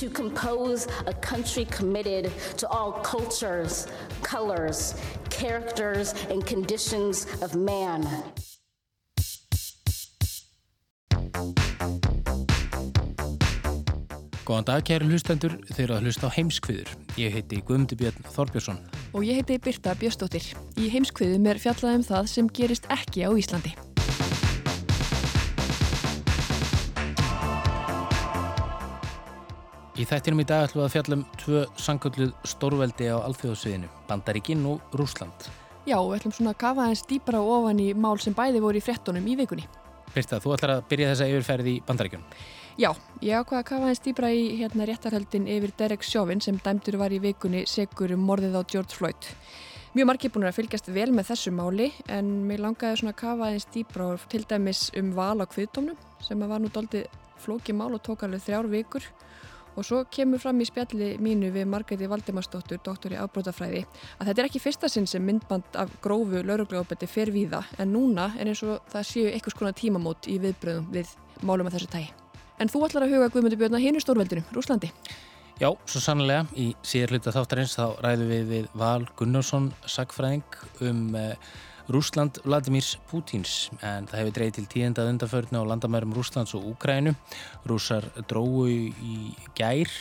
To compose a country committed to all cultures, colors, characters, and conditions of man. Góðan dag kæri hlustendur þeir að hlusta á heimskviður. Ég heiti Guðmundur Björn Þorbjörnsson. Og ég heiti Birta Björnsdóttir. Í heimskviðum er fjallað um það sem gerist ekki á Íslandi. Í þættinum í dag ætlum við að fjalla um tvö sangölluð stórveldi á alþjóðsviðinu, Bandaríkinn og Rúsland. Já, við ætlum svona að kafa aðeins dýpra og ofan í mál sem bæði voru í frettunum í vikunni. Birta, þú ætlar að byrja þessa yfirferð í Bandaríkjunum. Já, ég ákvaða að kafa aðeins dýpra í hérna réttarhöldin yfir Derek Chauvin sem dæmdur var í vikunni segur um morðið á George Floyd. Mjög margir búin að fylgjast vel með þessu máli en mér langaði svona að kafa aðeins dýpra til dæmis um val á kviðdómnum sem var nú doldið flókið mál og tók alveg þrjár vikur Og svo kemur fram í spjalli mínu við Margreti Valdimarsdóttur, doktor í afbrótafræði, að þetta er ekki fyrsta sinn sem myndband af grófu lauruglegaupeti fer víða, en núna er eins og það séu einhvers konar tímamót í viðbröðum við málum af þessu tægi. En þú ætlar að huga Guðmundur Björn að hinu stórveldinu, Rúslandi. Já, svo sannlega, í síður hluta þáttarins þá ræðum við við Val Gunnarsson, sagfræðing um uh, Rúsland Vladimirs Pútins en það hefur dreyið til tíðendað undanförnu á landamærum Rúslands og Úkrænu. Rúsar dróu í gær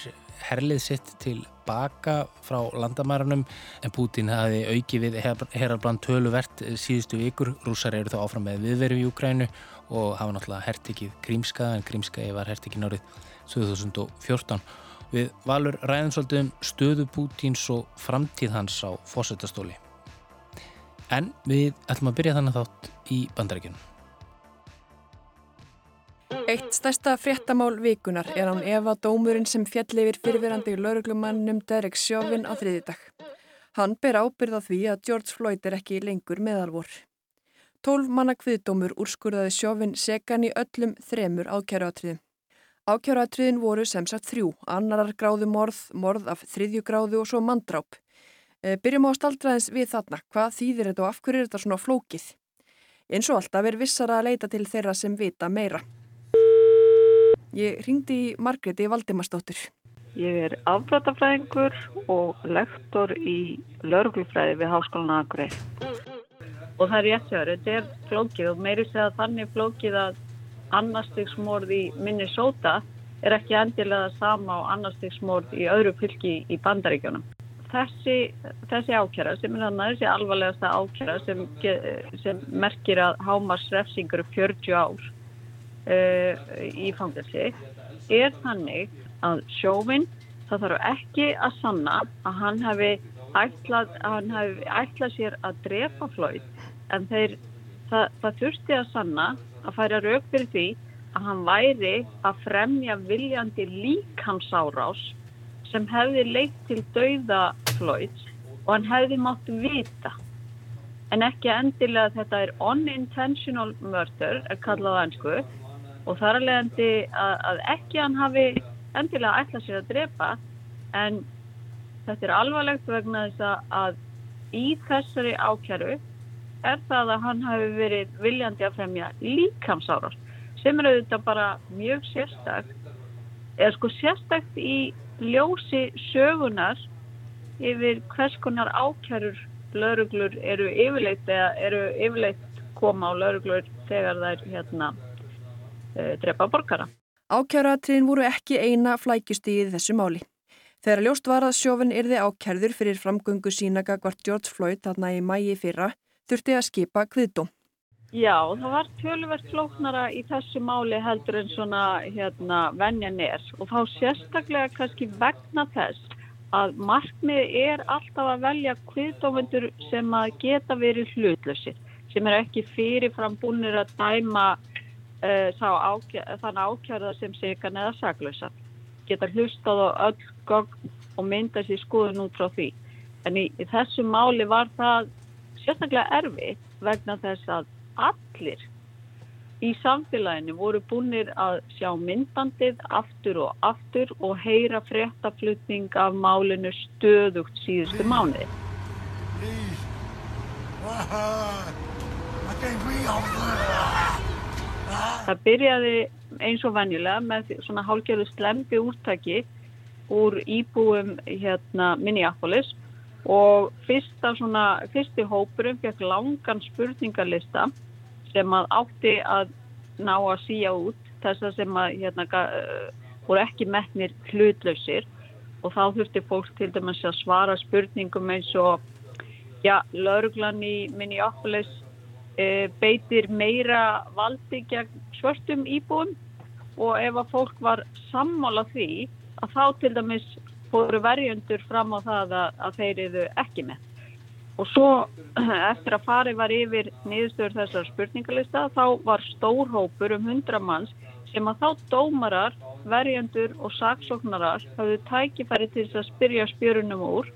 herlið sitt til baka frá landamærunum en Pútin hafi auki við herarbland töluvert síðustu vikur. Rúsar eru þá áfram með viðveru í Úkrænu og hafa náttúrulega hertikið Grímska en Grímska var hertikið nárið 2014. Við valur ræðum svolítið um stöðu Pútins og framtíð hans á fósettastóli. En við ætlum að byrja þannig þátt í bandarækjunum. Eitt stærsta fréttamál vikunar er án Eva Dómurinn sem fjall yfir fyrirverandi lauruglumannum Derek Chauvin á þriðidag. Hann ber ábyrða því að George Floyd er ekki lengur meðalvor. Tólf manna kviðdómur úrskurðaði Chauvin segan í öllum þremur ákjæruatriðum. Ákjæruatriðin voru sem sagt þrjú, annarar gráðu morð, morð af þriðju gráðu og svo manndráp. Byrjum á að staldraðins við þarna, hvað þýðir þetta og af hverju er þetta svona flókið? Eins og alltaf er vissara að leita til þeirra sem vita meira. Ég ringdi í Margreti Valdimarsdóttur. Ég er afbrotafræðingur og lektor í lauruglufræði við Háskólan Akureyri. Og það er rétt sér, þetta er flókið og meiri segja þannig flókið að annarstigsmórð í Minnesota er ekki endilega sama á annarstigsmórð í öðru fylgi í bandaríkjónum. Þessi, þessi ákjæra sem er þannig þessi alvarlegasta ákjæra sem, sem merkir að hámars refsingur 40 ár uh, í fangelsi er þannig að sjófinn það þarf ekki að sanna að hann hefði ætlað, ætlað sér að drepa flóið en þeir, það, það þurfti að sanna að færa rauk fyrir því að hann væri að fremja viljandi líkamsárás sem hefði leitt til dauða Floyd og hann hefði mátt vita. En ekki endilega þetta er unintentional murder er kallað ansku og þar er leiðandi að, að ekki hann hafi endilega ætlað sér að drepa en þetta er alvarlegt vegna þess að í þessari ákjæru er það að hann hafi verið viljandi að fremja líkamsárast sem er auðvitað bara mjög sérstakt eða sko sérstakt í ljósi sögunar yfir hvers konar ákjærur lauruglur eru yfirleitt eða eru yfirleitt koma á lauruglur þegar þær hérna e, drepa borgara. Ákjæratriðin voru ekki eina flækjustíð þessu máli. Þegar ljóst var að sjófinn yrði ákjærður fyrir framgöngu sína gagvart George Floyd þarna í mægi fyrra þurfti að skipa kviðdóm. Já, það var tölverkt flóknara í þessu máli heldur en svona hérna venjan er og þá sérstaklega kannski vegna þess að markmið er alltaf að velja kviðdómendur sem að geta verið hlutlösir, sem er ekki fyrirfram búinir að dæma uh, ákjör, þann ákjörða sem segan eða saglösa. geta hlustað á öll gögn og mynda sér skoðun út frá því. En í, í þessu máli var það sérstaklega erfitt vegna þess að allir í samfélaginu voru búinir að sjá myndbandið aftur og aftur og heyra fréttaflutning af málinu stöðugt síðustu mánuði. Það byrjaði eins og venjulega með svona hálgjörðu slempi úrtaki úr íbúum hérna Minneapolis og fyrsta svona, fyrsti hópurum fekk langan spurningarlista sem að átti að ná að síja út þessar sem að hérna voru ekki metnir hlutlausir og þá þurfti fólk til dæmis að svara spurningum eins og já, lauruglan í Minneapolis e, beitir meira valdi gegn svörstum íbúum og ef að fólk var sammála því að þá til dæmis fóru verjöndur fram á það að, að þeir eru ekki með. Og svo eftir að farið var yfir niðurstöður þessar spurningalista þá var stór hópur um 100 manns sem að þá dómarar, verjöndur og saksóknarar hafðu tækifæri til þess að spyrja spjörunum úr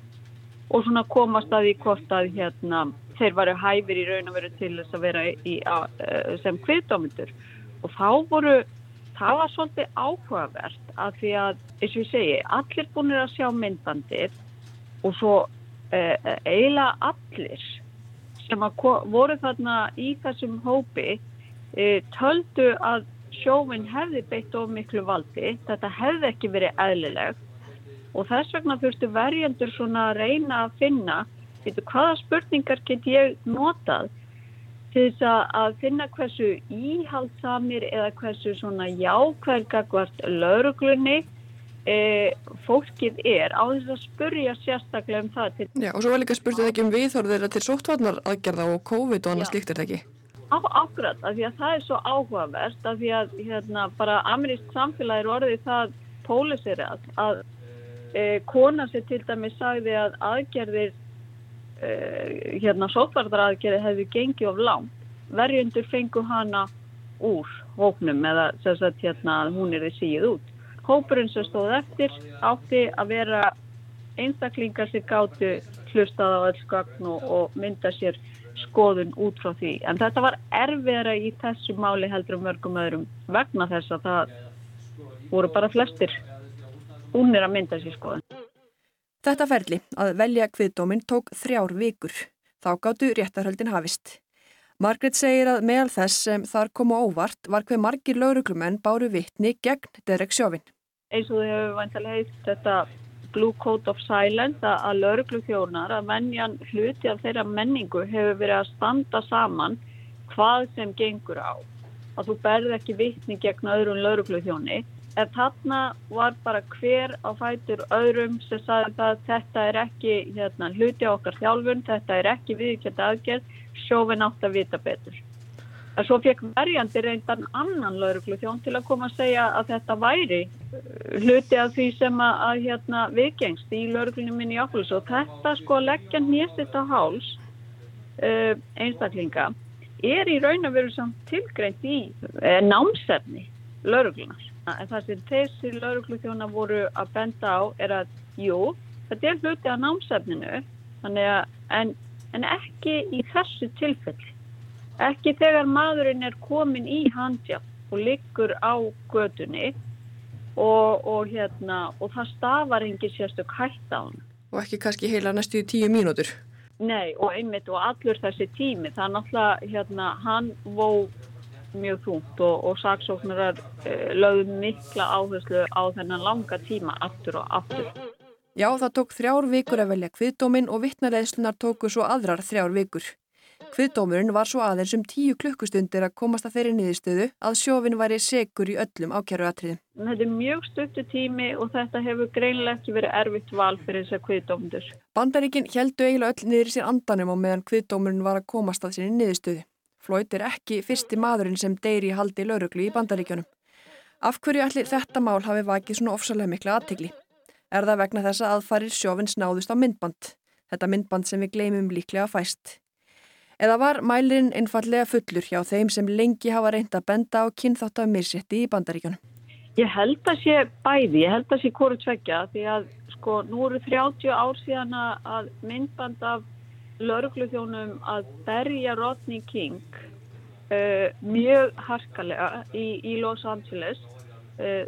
og svona komast að því hvort að hérna, þeir varu hæfir í raun og veru til þess að vera í, að, sem kviðdómyndur og þá voru, það var svolítið áhugavert að því að, eins og ég segi, allir búinir að sjá myndbandir og svo eiginlega allir sem voru þarna í þessum hópi eh, töldu að sjófinn hefði beitt of miklu valdi, þetta hefði ekki verið eðlilegt. Og þess vegna þurftu verjendur svona að reyna að finna veitu, hvaða spurningar get ég notað til þess að finna hversu íhaldsamir eða hversu svona jákvæðgagvart lauruglunni e, fólkið er á þess að spurja sérstaklega um það. Til... Já og svo var líka spurtið ekki um viðhorðir til sóttvarnar aðgerða og COVID og annað slíkt er þetta ekki? Á, ákvæmt, af því að það er svo áhugavert af því að hérna, bara amerísk samfélag er orðið það pólisirað að Eh, kona sem til dæmis sagði að aðgerðir eh, hérna sótvarðaraðgerði hefði gengið of langt. Verjundur fengu hana úr hóknum eða sem sagt hérna hún er því síð út. Hópurinn sem stóð eftir átti að vera einstaklingar sem gáttu hlustað á öll skagn og, og mynda sér skoðun út frá því. En þetta var erfiðra í þessu máli heldur um mörgum öðrum vegna þess að það voru bara flestir búnir að mynda sér skoðan. Þetta ferli að velja kviðdóminn tók þrjár vikur. Þá gáttu réttarhöldin hafist. Margret segir að meðal þess sem þar koma óvart var hver margir lauruglumenn báru vittni gegn Derek Sjófinn. Eins og þau hefur vantilega heilt þetta Blue Code of Silence að lauruglufjónar að menjan hluti af þeirra menningu hefur verið að standa saman hvað sem gengur á. Að þú berð ekki vittni gegn öðrum lauruglufjóni en þarna var bara hver á fætur öðrum sem sagði að þetta er ekki hérna, hluti á okkar þjálfun, þetta er ekki viðkjönd aðgerð, sjófin átt að vita betur. En svo fekk verjandi reyndan annan laurugluþjón til að koma að segja að þetta væri uh, hluti af því sem að, að hérna, viðgengst í lauruglunum minni í ákveðs og þetta sko leggja nýsitt á háls uh, einstaklinga er í raun að vera samt tilgreint í uh, námsefni lauruglunar en það sem þessi lauruglutjóna voru að benda á er að jú, þetta er hluti á námsefninu að, en, en ekki í þessu tilfelli ekki þegar maðurinn er komin í handjá og liggur á gödunni og, og, hérna, og það stafar engi sérstök hætt á hann og ekki kannski heila næstu tíu mínútur Nei og einmitt og allur þessi tími það er náttúrulega hérna hann vó mjög þúnt og, og saksóknarar eh, lögðu mikla áherslu á þennan langa tíma aftur og aftur. Já, það tók þrjár vikur að velja kviðdómin og vittnareðslunar tóku svo aðrar þrjár vikur. Kviðdómurinn var svo aðeins um tíu klukkustundir að komast að þeirri niðurstöðu að sjófinn væri segur í öllum ákjæruatriðum. Þetta er mjög stuttu tími og þetta hefur greinlega ekki verið erfitt val fyrir þessar kviðdómundur. Bandaríkinn heldu eiginlega öll niður í sér andanum á meðan kviðdómurinn var að komast að sinni niðurstöðu. Floyd er ekki fyrsti maðurinn sem deyri haldi laurugli í bandaríkjónum. Af hverju allir þetta mál hafi vakið svona ofsalega mikla aðtegli? Er það vegna þess að aðfarir sjófins náðust á myndband? Þetta myndband sem við gleymum líklega fæst. Eða var mælirinn einfallega fullur hjá þeim sem lengi hafa reynd að benda á kynþátt af mirsetti í bandaríkjónum? Ég held að sé bæði, ég held að sé hvori tvekja því að sko nú eru 30 ár síðan að myndband af laurugluþjónum að berja Rodney King uh, mjög harkalega í, í Los Angeles uh,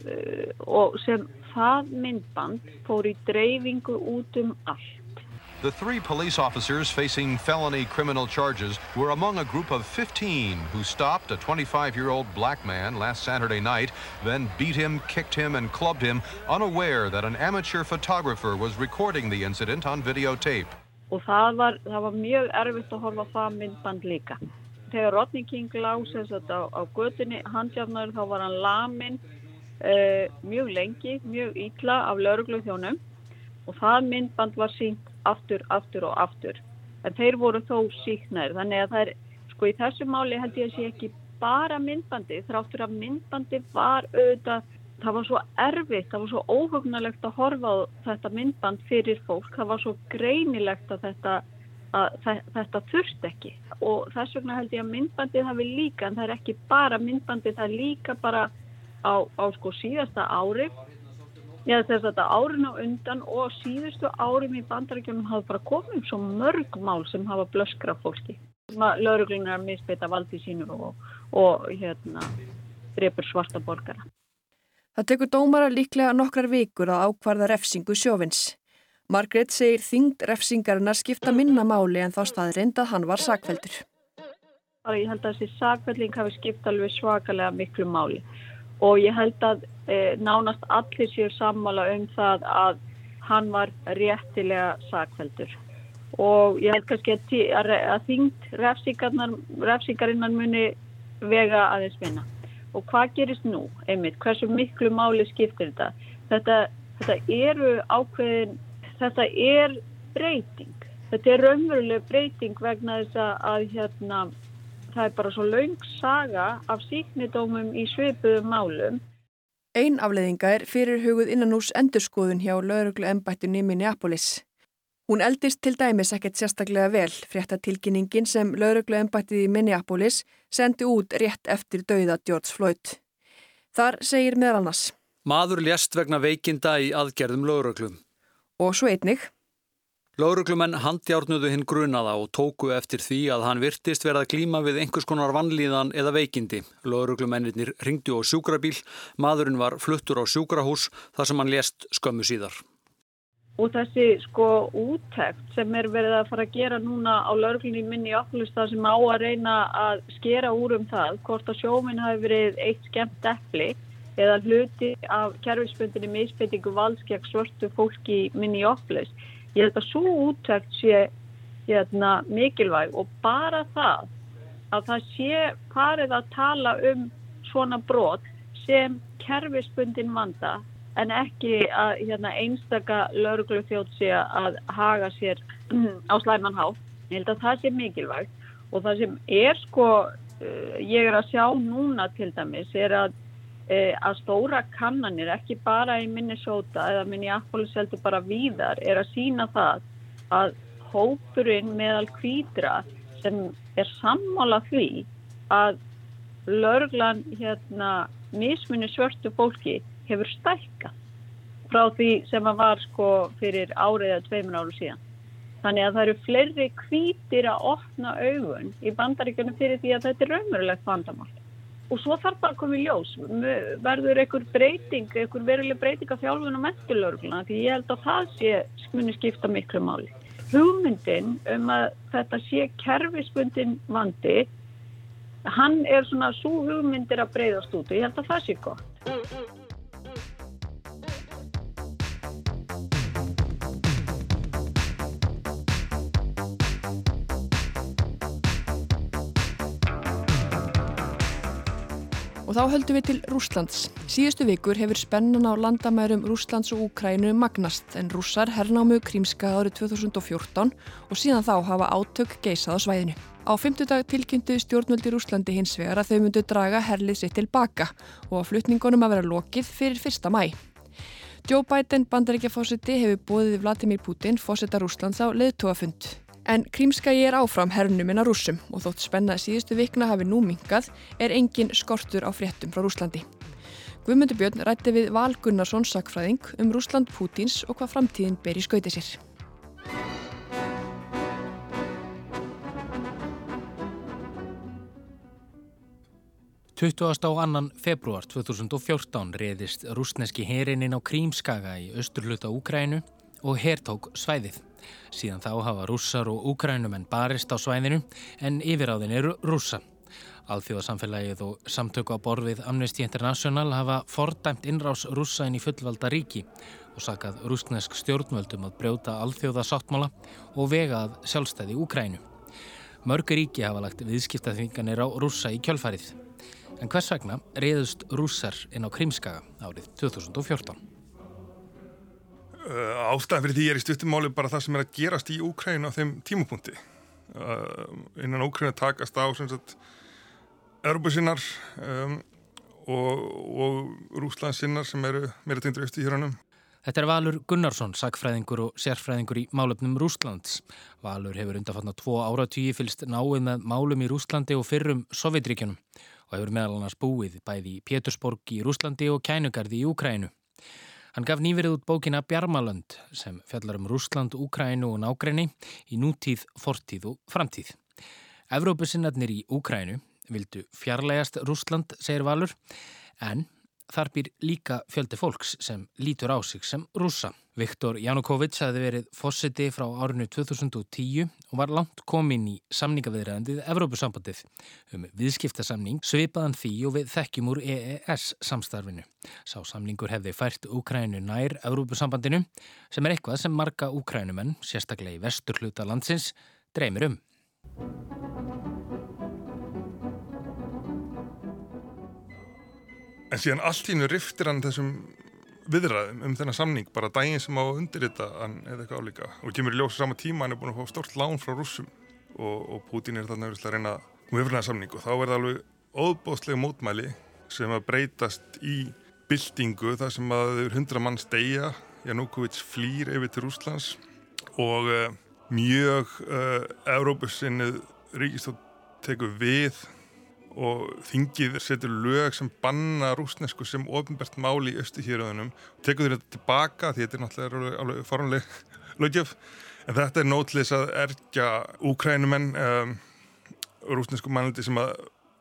og sem það myndband fór í dreifingu út um allt. The three police officers facing felony criminal charges were among a group of 15 who stopped a 25-year-old black man last Saturday night, then beat him, kicked him, and clubbed him, unaware that an amateur photographer was recording the incident on videotape. Og það var, það var mjög erfitt að horfa það myndband líka. Þegar Rodney King lásast á, á götunni handjafnaður þá var hann lamin uh, mjög lengi, mjög ítla af lauruglu þjónum og það myndband var sínt aftur, aftur og aftur. En þeir voru þó síknar. Þannig að það er, sko í þessu máli held ég að sé ekki bara myndbandi. Þráttur að myndbandi var auðvitað, það var svo erfitt, það var svo óhugnalegt að horfa á þetta myndband fyrir fólk. Það var svo greinilegt að þetta, þetta þurft ekki. Og þess vegna held ég að myndbandi það vil líka, en það er ekki bara myndbandi, það er líka bara á, á sko síðasta árið Já þess að árin á undan og síðustu árum í bandarækjum hafa bara komið svo mörg mál sem hafa blöskra fólki. Lauruglunar misbeita valdi sínur og, og hérna, drefur svarta borgara. Það tekur dómara líklega nokkrar vikur að ákvarða refsingu sjófins. Margret segir þingd refsingarinnar skipta minna máli en þá staðrind að hann var sakveldur. Ég held að þessi sakvelding hafi skipt alveg svakalega miklu máli og ég held að nánast allir séu sammála um það að hann var réttilega sakveldur og ég held kannski að, að þyngd refsingarinnan muni vega aðeins minna. Og hvað gerist nú, einmitt, hversu miklu máli skiptir þetta? Þetta, þetta eru ákveðin, þetta er breyting. Þetta er raunveruleg breyting vegna þess að hérna það er bara svo laung saga af síknidómum í svipuðum málum. Einn afleiðinga er fyrir hugud innan ús endurskoðun hjá lauruglu embættinu í Minneapolis. Hún eldist til dæmis ekkert sérstaklega vel fréttatilkynningin sem lauruglu embættið í Minneapolis sendi út rétt eftir dauða George Floyd. Þar segir meðal annars Maður lést vegna veikinda í aðgerðum lauruglum. Og svo einnig Lauruglumenn handjárnuðu hinn grunaða og tóku eftir því að hann virtist verið að klíma við einhvers konar vannlíðan eða veikindi. Lauruglumennir ringdu á sjúkrabíl, maðurinn var fluttur á sjúkrahús þar sem hann lést skömmu síðar. Og þessi sko úttekt sem er verið að fara að gera núna á lauruglunni minni í okkulista sem á að reyna að skera úr um það, hvort að sjóminn hafi verið eitt skemmt eppli eða hluti af kerfisbundinni misbeitingu valskjag svörtu fólki minni í okkulist Ég held að svo úttækt sé hérna, mikilvæg og bara það að það sé farið að tala um svona brot sem kerfisbundin vanda en ekki að hérna, einstaka lauruglu þjótt sé að haga sér á slæmanhá. Ég held að það sé mikilvægt og það sem er sko, uh, ég er að sjá núna til dæmis, er að að stóra kannanir, ekki bara í Minnesota eða Minneapolis heldur bara víðar, er að sína það að hópurinn meðal kvítra sem er sammála því að lörglan hérna mismunni svörtu fólki hefur stækkað frá því sem að var sko fyrir árið eða tveimur áru síðan. Þannig að það eru fleiri kvítir að opna augun í bandaríkunum fyrir því að þetta er raunverulegt vandamál og svo þarf bara að koma í ljós verður einhver breyting, einhver veruleg breyting af þjálfun og mentulörgluna því ég held að það sé muni skipta miklu máli. Hugmyndin um að þetta sé kerfisbundin vandi hann er svona svo hugmyndir að breyðast út og ég held að það sé gott. Og þá höldum við til Rúslands. Síðustu vikur hefur spennan á landamærum Rúslands og Úkrænu magnast en rússar hernámu krímska árið 2014 og síðan þá hafa átök geisað á svæðinu. Á fymtudag tilkynntu stjórnvöldi Rúslandi hins vegar að þau myndu draga herlið sitt tilbaka og að flutningunum að vera lokið fyrir fyrsta mæ. Joe Biden, bandaríkjafósiti, hefur bóðið Vladimir Putin fósita Rúslands á leðtúafund. En krímskagi er áfram hernuminn að rússum og þótt spenna síðustu vikna hafi nú minkað er engin skortur á fréttum frá Rúslandi. Guðmundur Björn rætti við Val Gunnarsson sakfræðing um Rúsland Pútins og hvað framtíðin ber í skauti sér. Tuttugast á annan februar 2014 reyðist rúsneski herininn á Krímskaga í austurluta Úkrænu og hertók svæðið. Síðan þá hafa rússar og úkrænumenn barist á svæðinu en yfiráðin eru rússa. Alþjóðasamfélagið og samtöku á borfið Amnesty International hafa fordæmt innrás rússa inn í fullvalda ríki og sakað rúsnesk stjórnvöldum að brjóta alþjóðasáttmála og vegað sjálfstæði Úkrænu. Mörgur ríki hafa lagt viðskiptaþvinganir á rússa í kjölfarið. En hvers vegna reyðust rússar inn á Krímskaga árið 2014? Uh, ástæðan fyrir því er í stuttumáli bara það sem er að gerast í Úkrænu á þeim tímapunkti. Uh, innan Úkrænu takast á Európa-sinnar um, og, og Rúsland-sinnar sem eru meira tengdur eftir hérannum. Þetta er Valur Gunnarsson, sakfræðingur og sérfræðingur í málöfnum Rúslands. Valur hefur undanfatna tvo áratvíi fylst náið með málum í Rúslandi og fyrrum Sovjetríkjunum og hefur meðal annars búið bæði í Pétursborg í Rúslandi og Kænugarði í Úkrænu. Hann gaf nýverið út bókina Bjarmalönd sem fjallar um Rúsland, Úkrænu og nágræni í nútíð, fortíð og framtíð. Evrópusinnarnir í Úkrænu vildu fjarlægast Rúsland, segir Valur, en þar býr líka fjöldi fólks sem lítur á sig sem rúsa. Viktor Janukovic hafi verið fósiti frá árinu 2010 og var langt komin í samningaviðræðandið Evrópusambandið um viðskiptasamning svipaðan því og við þekkjum úr EES samstarfinu. Sá samningur hefði fært Úkrænu nær Evrópusambandinu sem er eitthvað sem marga úkrænumenn, sérstaklega í vestur hluta landsins, dreymir um. En síðan allt hínu riftir hann þessum viðræðum um þennan samning bara daginn sem á undirrita hann eða eitthvað álíka og kemur í ljósa sama tíma hann er búin að fá stort lán frá rússum. Og, og Putin er þarna að reyna um yfirlega samning. Og þá er það alveg óbóðslega mótmæli sem að breytast í byltingu þar sem að þau hundra mann stegja Janúkovic flýr yfir til Rúslands og uh, mjög uh, Európusinnið ríkistótt tekur við og þingið setur lög sem banna rúsnesku sem ofinbært máli í östuhýröðunum tekur þér þetta tilbaka því þetta er náttúrulega farunleg lögjöf en þetta er nótlis að erkja úkrænumenn um, rúsnesku mannaldi sem að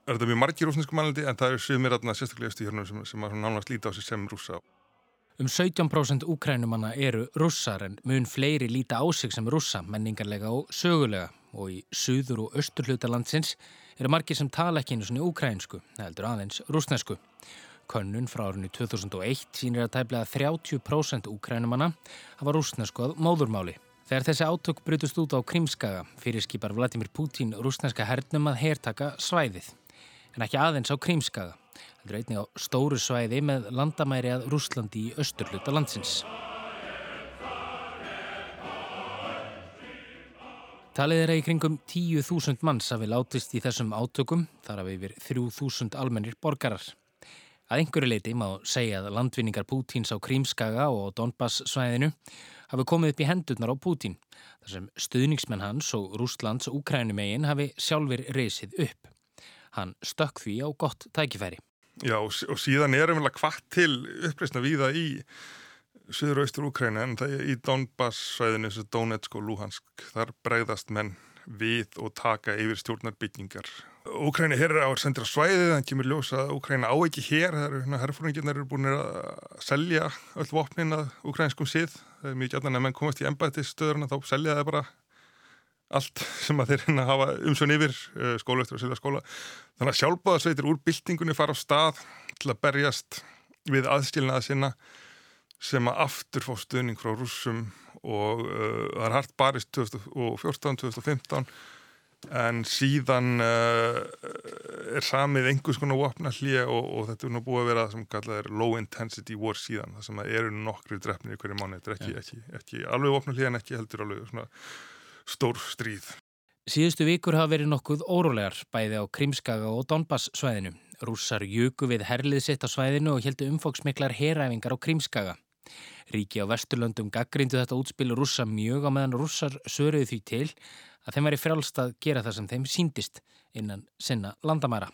er þetta mjög margi rúsnesku mannaldi en það er sumir aðna sérstaklega östuhýröðunum sem, sem að nánast líta á sig sem rúsa Um 17% úkrænumanna eru rússar en mun fleiri líta á sig sem rússa menningarlega og sögulega. Og í suður og austur hlutalandsins eru margir sem tala ekki einu svona úkrænsku, heldur aðeins rúsnesku. Könnun frá árinu 2001 sínir að tæplega 30% úkrænumanna hafa rúsnesku að móðurmáli. Þegar þessi átök brutust út á Krímskaga fyrir skipar Vladimir Putin rúsneska hernum að hertaka svæðið, en ekki aðeins á Krímskaga. Þetta er einnig á stóru svæði með landamæri að Rúslandi í austurluta landsins. Talið er að í kringum 10.000 manns hafi látist í þessum átökum, þar hafi yfir 3.000 almennir borgarar. Að einhverju leiti má segja að landvinningar Pútins á Krímskaga og Donbass svæðinu hafi komið upp í hendurnar á Pútin, þar sem stuðningsmenn hans og Rúslands úkrænumegin hafi sjálfur reysið upp. Hann stökk því á gott tækifæri. Já og síðan erum við hvað til uppreysna viða í Suður og austur Úkræna en það er í Donbass-svæðinu, þessu Donetsk og Luhansk, þar bregðast menn við og taka yfir stjórnarbyggingar. Úkræna hér á að sendra svæðið, þannig kemur ljósa að Úkræna á ekki hér, það eru hérna herrfóringirnar eru búin að selja öll vopnin að úkrænskum sið. Það er mjög gætnan að menn komast í embættistöðurna þá selja það bara allt sem að þeir hérna hafa umsjón yfir eh, skóla eftir að selja skóla. Þannig að sjálfbáðarsveitir úr byltingunni fara á stað til að berjast við aðskilnaða sinna sem að aftur fá stuðning frá rússum og uh, það er hægt barist 2014-2015 en síðan uh, er samið einhvers konar vopna hlýja og, og þetta er nú búið að vera sem kallað er low intensity war síðan það sem eru nokkru drefnir í hverju mánu þetta er ekki, ja. ekki, ekki alveg vopna hlýja en ekki heldur alveg stór stríð Síðustu vikur hafa verið nokkuð órólegar bæði á Krímskaga og Donbass svæðinu. Rússar jöku við herlið sitt á svæðinu og heldu umfóksmiklar heræfingar á Krímskaga. Ríki á Vesturlöndum gaggrindu þetta útspil rússa mjög á meðan rússar söruðu því til að þeim væri frjálst að gera það sem þeim síndist innan sinna landamæra.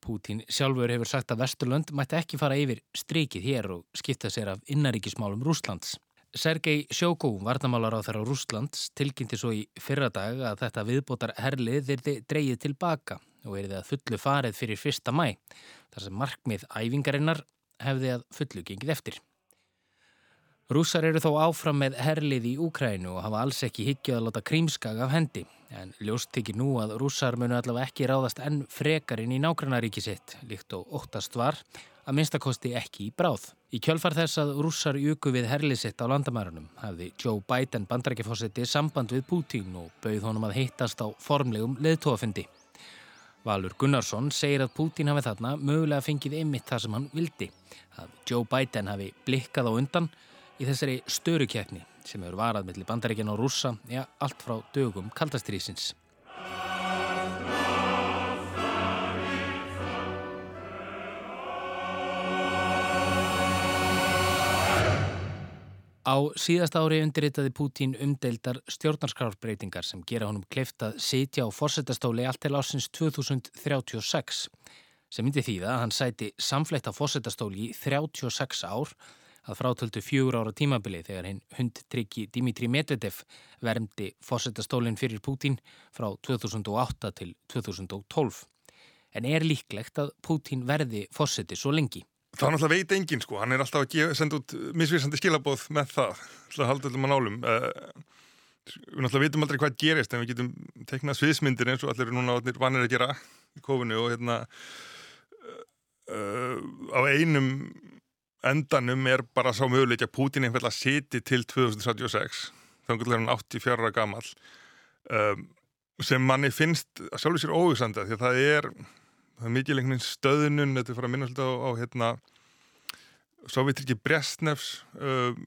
Pútín sjálfur hefur sagt að Vesturlönd mætti ekki fara yfir strikið hér og skipta sér af innaríkismálum Rúslands. Sergei Sjókó, varnamálar á þeirra Rúslands, tilkynnti svo í fyrra dag að þetta viðbótar herlið þyrði dreyið tilbaka og erið að fullu farið fyrir fyrsta mæ, þar sem markmið æfingarinnar hefði að fullu gengið eftir. Rússar eru þó áfram með herlið í Úkrænu og hafa alls ekki higgjuð að láta krímskag af hendi. En ljóst tekir nú að rússar munu allavega ekki ráðast enn frekarinn í nágrannaríki sitt, líkt og óttast var, að minnstakosti ekki í bráð. Í kjölfar þess að rússar jöku við herlið sitt á landamærunum hafði Joe Biden bandrækjafósetti samband við Putin og bauð honum að hittast á formlegum leðtóafindi. Valur Gunnarsson segir að Putin hafi þarna mögulega fengið ymitt það sem hann vildi. Að Joe Biden hafi blikkað á undan í þessari störukjækni sem hefur varað mellir bandaríkjan og rússa, já, allt frá dögum kaldastrýsins. Á síðast ári undirritaði Pútín umdeildar stjórnarskrárbreytingar sem gera honum kleiftað sitja á fórsetastóli allt til ásins 2036 sem myndi þýða að hann sæti samfleytt á fórsetastóli í 36 ár að frátöldu fjögur ára tímabili þegar hinn hundtryggi Dimitri Medvedev vermdi fósettastólinn fyrir Pútín frá 2008 til 2012. En er líklegt að Pútín verði fósetti svo lengi? Það er náttúrulega veit engin sko, hann er alltaf að senda út misvísandi skilabóð með það, alltaf halda öllum að nálum. Uh, við náttúrulega veitum aldrei hvað gerist en við getum teiknað sviðsmyndir eins og allir er núna vanir að gera í kofinu og hérna uh, á einum endanum er bara sá möguleik að Pútin einhverja siti til 2036 þannig að hann 84 ára gammal um, sem manni finnst að sjálfur sér óvísanda því að það er, það er mikið lengur stöðunum, þetta er fyrir að minna svolítið á, á hérna Sovjetriki Brestnefs um,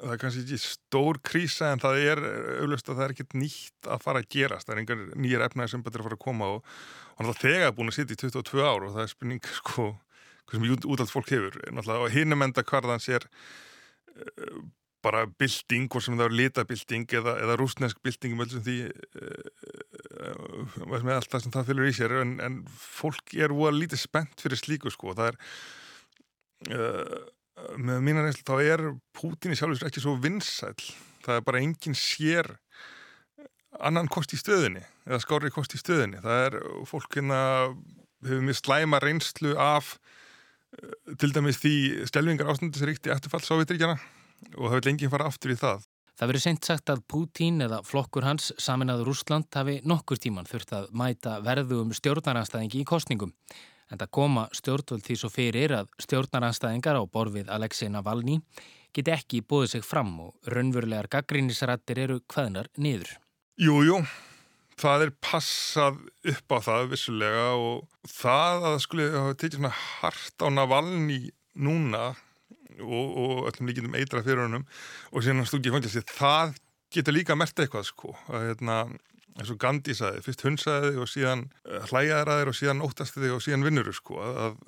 það er kannski ekki stór krísa en það er auðvist að það er ekkert nýtt að fara að gerast, það er einhver nýjar efnæði sem betur að fara að koma og hann er þegar búin að sitja í 22 ár og það er spurning sko sem útalt fólk hefur náttúrulega á hinum enda hvarðans er uh, bara bilding, hvort sem það er litabilding eða, eða rúsnesk bilding með því uh, með allt það sem það fylgur í sér en, en fólk er úr lítið spennt fyrir slíku sko, það er uh, með mínar einslu þá er Pútín í sjálfsveits ekki svo vinsæl það er bara enginn sér annan kost í stöðinni eða skári kost í stöðinni það er fólk hérna hefur mjög slæma reynslu af til dæmis því stelvingar ástandi sem ríkti eftirfall Sovjetríkjana og það vil enginn fara aftur í það. Það verið seint sagt að Pútín eða flokkur hans saminaður Úsland hafi nokkur tíman þurft að mæta verðu um stjórnaranstæðingi í kostningum. En það koma stjórnvöld því svo fyrir að stjórnaranstæðingar á borfið Alexei Navalny geti ekki búið sig fram og raunverulegar gaggrínisrættir eru hvaðnar niður. Jújú, jú það er passað upp á það vissulega og það að skuli hafa tekið svona hart á Navalni núna og, og öllum líkindum eitra fyrir honum og síðan stúkið fangilsi, það getur líka mert eitthvað sko. Að hérna eins og Gandhi saði, fyrst hunsaði og síðan eh, hlæjaði þig og síðan óttasti þig og síðan vinnuru sko. Að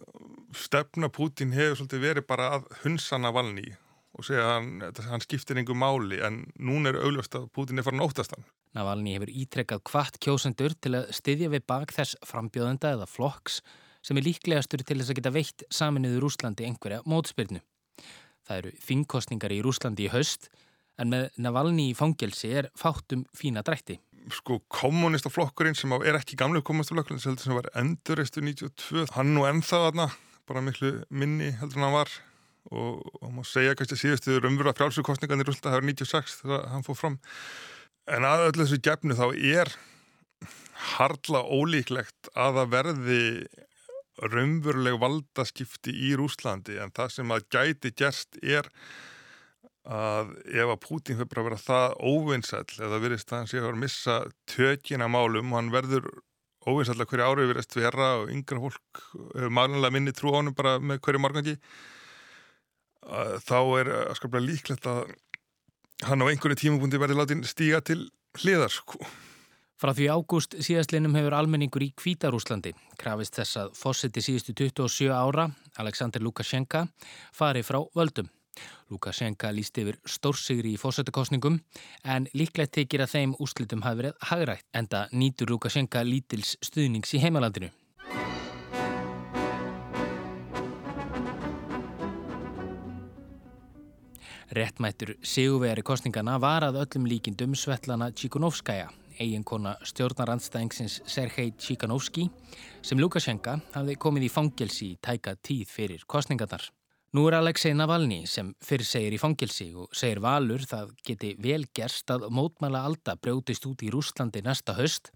stefna Putin hefur svolítið verið bara að hunsa Navalni og segja að hann, hann skiptir einhver máli en núna er auðvist að Putin er farin óttast hann Navalny hefur ítrekkað hvart kjósendur til að styðja við bak þess frambjóðenda eða flokks sem er líklegastur til þess að geta veitt saminuður Úslandi einhverja mótspyrnu. Það eru þingkostningar í Úslandi í haust en með Navalny í fangelsi er fátum fína drætti. Sko kommunistaflokkurinn sem er ekki gamlu kommunistaflokkurinn sem var enduristu 92, hann nú ennþá aðna, bara miklu minni heldur en hann var og, og maður segja kannski að síðustu umvöru að frálsugkostningan í Úslandi var 96 þegar hann fór fram En að öllu þessu gefnu þá er hardla ólíklegt að það verði raunveruleg valdaskipti í Rúslandi en það sem að gæti gerst er að ef að Pútín fyrir að vera það óvinnsæll eða virðist að hann sé að missa tökina málum og hann verður óvinnsæll að hverju árið verðist vera og yngra fólk maðurlega minni trú á hann bara með hverju morgangi þá er að skaplega líklegt að hann á einhverju tímabundi verði látin stíga til hliðar sko. Frá því ágúst síðastlinum hefur almenningur í Kvítarúslandi krafist þess að fósiti síðustu 27 ára, Aleksandr Lukashenka, fari frá völdum. Lukashenka líst yfir stórsigri í fósettakostningum en líklegt tekir að þeim úslitum hafi verið hagrætt enda nýtur Lukashenka lítils stuðnings í heimalandinu. Réttmættur siguvegari kostningana var að öllum líkindum Svetlana Tchikunovskaja, eiginkona stjórnarandstæðingsins Sergei Tchikanovski, sem Lukashenka hafði komið í fangelsi í tæka tíð fyrir kostningarnar. Nú er Alexei Navalny sem fyrir segir í fangelsi og segir valur það geti vel gerst að mótmæla alda brjótist út í Rúslandi næsta höst,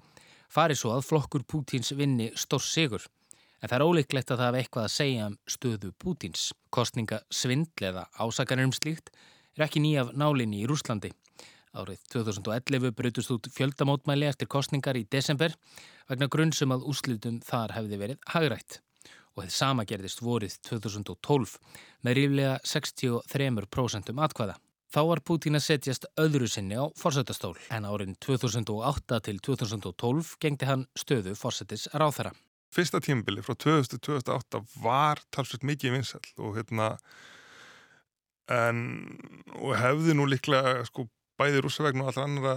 farið svo að flokkur Pútins vinni stórs sigur. En það er óleiklegt að það hafa eitthvað að segja um stöðu Pútins. Kostninga svindl eða ásakanir um slíkt er ekki nýjaf nálinni í Rúslandi. Árið 2011 brutust út fjöldamótmæli eftir kostningar í desember vegna grunnsum að úslitum þar hefði verið hagrætt. Og þið sama gerðist vorið 2012 með ríflega 63% atkvæða. Þá var Pútín að setjast öðru sinni á fórsættastól en árin 2008 til 2012 gengdi hann stöðu fórsættis ráþara fyrsta tímbili frá 2000-2008 var talsveit mikið vinsall og hérna en og hefði nú líklega sko bæði rússavegn og allra annara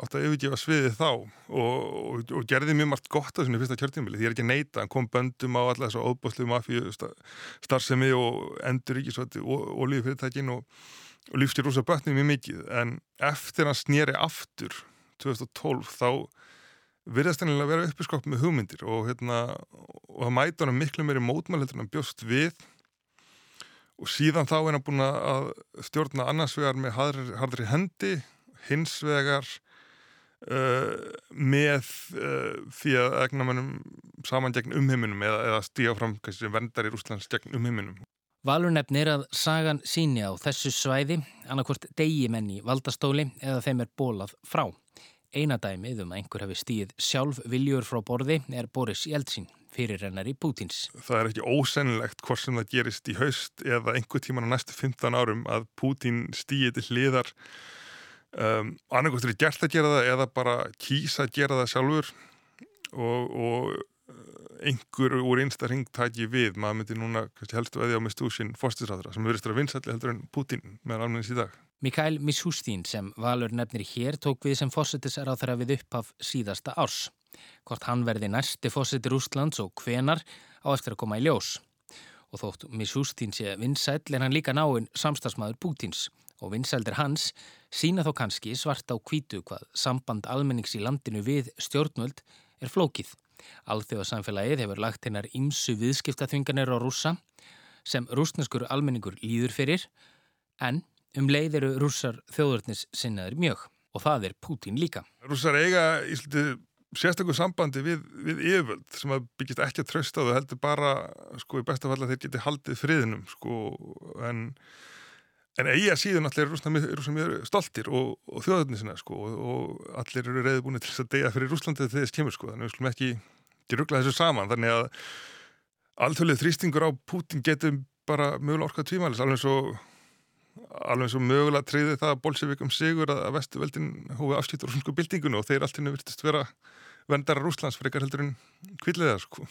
átt að yfirgefa sviðið þá og, og, og gerði mjög margt gott á svona fyrsta kjörtímbili því ég er ekki neita, hann kom böndum á alla þessu óbúslu mafíu starfsemi og endur ríkisvætti og olíufyrirtækin og, og lífstir rússa bötnum mjög mikið. En eftir hann snýri aftur 2012 þá virðast hennilega að vera uppiskopp með hugmyndir og, hérna, og það mæta hann miklu meiri mótmælendur en hann bjóst við og síðan þá er hann búin að stjórna annars vegar með hardri, hardri hendi, hins vegar uh, með uh, því að egna mannum saman gegn umheiminum eða, eða stíga fram kannski vendar í Rúslands gegn umheiminum. Valur nefnir að sagan síni á þessu svæði annarkvort degi menni valdastóli eða þeim er bólað frá. Einadæmið um að einhver hafi stíð sjálf viljur frá borði er Boris Jeltsin, fyrirrennari Pútins. Það er ekki ósennilegt hvort sem það gerist í haust eða einhver tíman á næstu 15 árum að Pútin stíði til hliðar. Um, Annarkostur er gert að gera það eða bara kýsa að gera það sjálfur og, og uh, einhver úr einsta ring tæki við. Maður myndi núna helstu veði á mistúsin fórstisræðra sem verður að vinsalli heldur en Pútin meðan almennis í dag. Mikael Mishustín sem Valur nefnir hér tók við sem fósettisar á þeirra við upphaf síðasta árs. Hvort hann verði næsti fósettir Úslands og hvenar á eftir að koma í ljós. Og þótt Mishustín sé vinsæl er hann líka náinn samstagsmaður Pútins og vinsældir hans sína þó kannski svart á kvítu hvað samband almennings í landinu við stjórnvöld er flókið. Alþjóðasamfélagið hefur lagt hennar ímsu viðskiptaþvinganir á rúsa sem rúsneskur almenningur líður fyrir en Um leið eru rússar þjóðurnis sinnaður mjög og það er Pútín líka. Rússar eiga í sérstaklega sambandi við, við yfirvöld sem að byggjast ekki að trösta þau heldur bara sko í bestafalla þeir geti haldið friðinum sko en, en eiga síðan allir mjög stoltir og, og þjóðurnis sinna sko og, og allir eru reyði búin til þess að deyja fyrir Rúslandið þegar þess kemur sko þannig við skulum ekki, ruggla þessu saman þannig að alþjóðlega þrýstingur á Pútín getur bara mögulega orkað tvímælis alveg svo alveg svo mögulega triði það að Bolsjevikum sigur að vestuveldin hófi afskýttur rúsnsku bildingun og þeir alltaf virtist vera vendara Rúslands frekar heldur en kvilliða sko.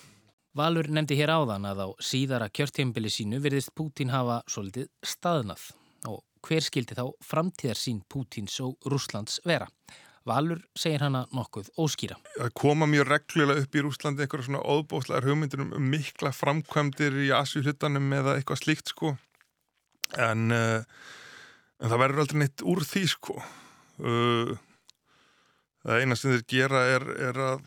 Valur nefndi hér áðan að á síðara kjörtjembili sínu virðist Pútín hafa svolítið staðnað og hver skildi þá framtíðarsín Pútíns og Rúslands vera? Valur segir hana nokkuð óskýra. Það koma mjög reglulega upp í Rúslandi einhverja svona óbóðslegar hugmyndir um mikla framkvæmdir í Asjuhlutanum eða eitthvað slíkt sko en, uh, en það verður aldrei neitt úr því sko uh, það eina sem þeir gera er, er að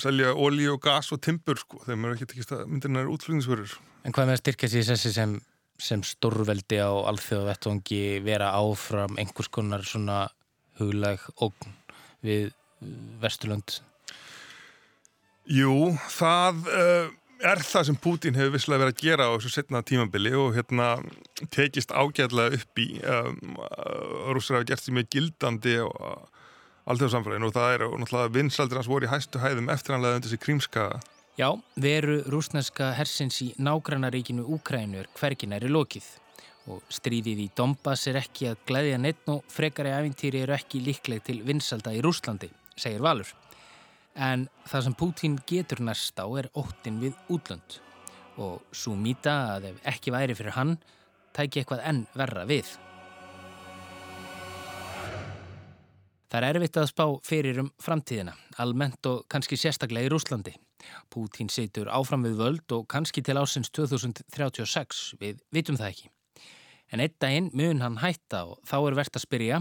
selja ólí og gas og timbur sko þeim er ekki tekist að myndirna er útflugningsverður En hvað með að styrkja sér þessi sem, sem stórveldi á alþjóðavettvangi vera áfram einhvers konar svona huglag ógn við Vesturlund? Jú, það uh, er það sem Putin hefur visslega verið að gera á þessu setna tímabili og hérna tekist ágæðlega upp í um, rússar hafa gert því mjög gildandi á allþjóðsamfélaginu og það er náttúrulega vinsaldir hans voru í hæstu hæðum eftir hann leðið undir þessi krímska Já, veru rúsneska hersins í nágrannaríkinu Úkrænur hverginæri lokið og stríðið í Donbass er ekki að glæðja neitt og frekari æfintýri eru ekki líkleg til vinsalda í Rúslandi, segir Valur En það sem Pútín getur næst á er óttin við útlönd og svo mýta að ef ekki væri fyrir hann, tæki eitthvað enn verra við. Það er erfitt að spá fyrir um framtíðina, almennt og kannski sérstaklega í Rúslandi. Pútín setur áfram við völd og kannski til ásins 2036, við vitum það ekki. En einn daginn mun hann hætta og þá er verðt að spyrja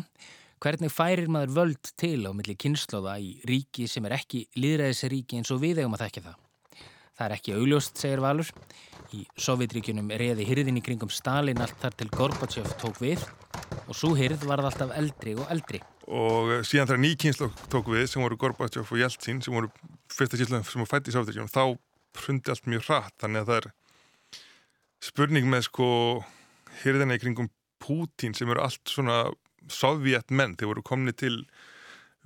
hvernig færir maður völd til á milli kynnslóða í ríki sem er ekki líðræðisríki eins og við eigum að þekka það. Það er ekki augljóst, segir Valur. Í Sovjetríkunum reði hyrðin í kringum Stalin allt þar til Gorbachev tók við og svo hyrð varð alltaf eldri og eldri. Og síðan þegar ný kynslu tók við sem voru Gorbachev og Jeltsin sem voru fyrsta kynslu sem var fætt í Sovjetríkunum þá hrundi allt mjög hratt þannig að það er spurning með sko hyrðina í kringum Pútín sem eru allt svona sovjet menn, þeir voru komni til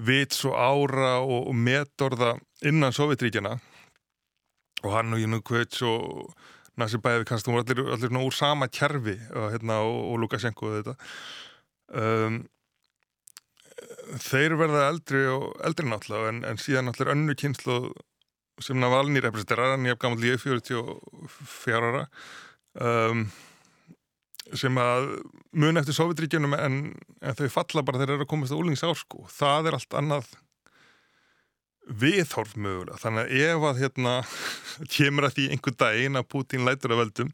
vits og ára og, og metorða innan Sovjetríkjana og hann og Janukvits og Nasibæði kannski, þú voru allir, allir úr sama kjærfi og, hérna, og, og Lukashenko og þetta. Um, þeir verða eldri og eldri náttúrulega en, en síðan náttúrulega önnu kynslu sem Navalny representerar hann hef gammal lífið 44 ára. Um, sem að mun eftir Sovjetríkjunum en, en þau falla bara þegar þeir eru að komast á úlingsár sko. það er allt annað viðhorf mögulega þannig að ef að hérna kemur að því einhver daginn að Putin lætur að veldum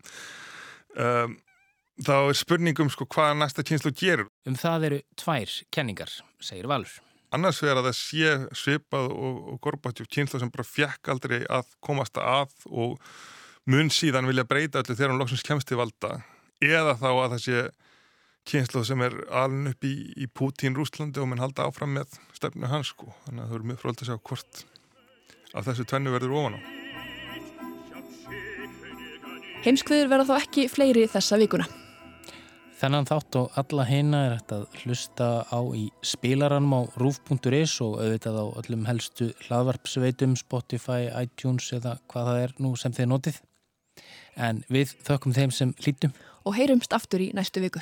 um, þá er spurningum sko hvað næsta kynslu gerur. Um það eru tvær kenningar, segir Valur. Annars verður að það sé svipað og, og Gorbachev kynslu sem bara fjekk aldrei að komast að og mun síðan vilja breyta öllu þegar hann loksins kemst til valda eða þá að það sé kynslu sem er aln upp í, í Putin Rúslandi og mann halda áfram með stefnu hans sko. Þannig að það eru mjög fróld að sjá hvort að þessu tvennu verður ofan á. Heimskviður verða þá ekki fleiri þessa vikuna. Þennan þátt og alla heina er hægt að hlusta á í spilaranum á roof.is og auðvitað á öllum helstu hlaðvarpsveitum, Spotify, iTunes eða hvað það er nú sem þið notið. En við þökkum þeim sem hlítum. Og heyrumst aftur í næstu viku.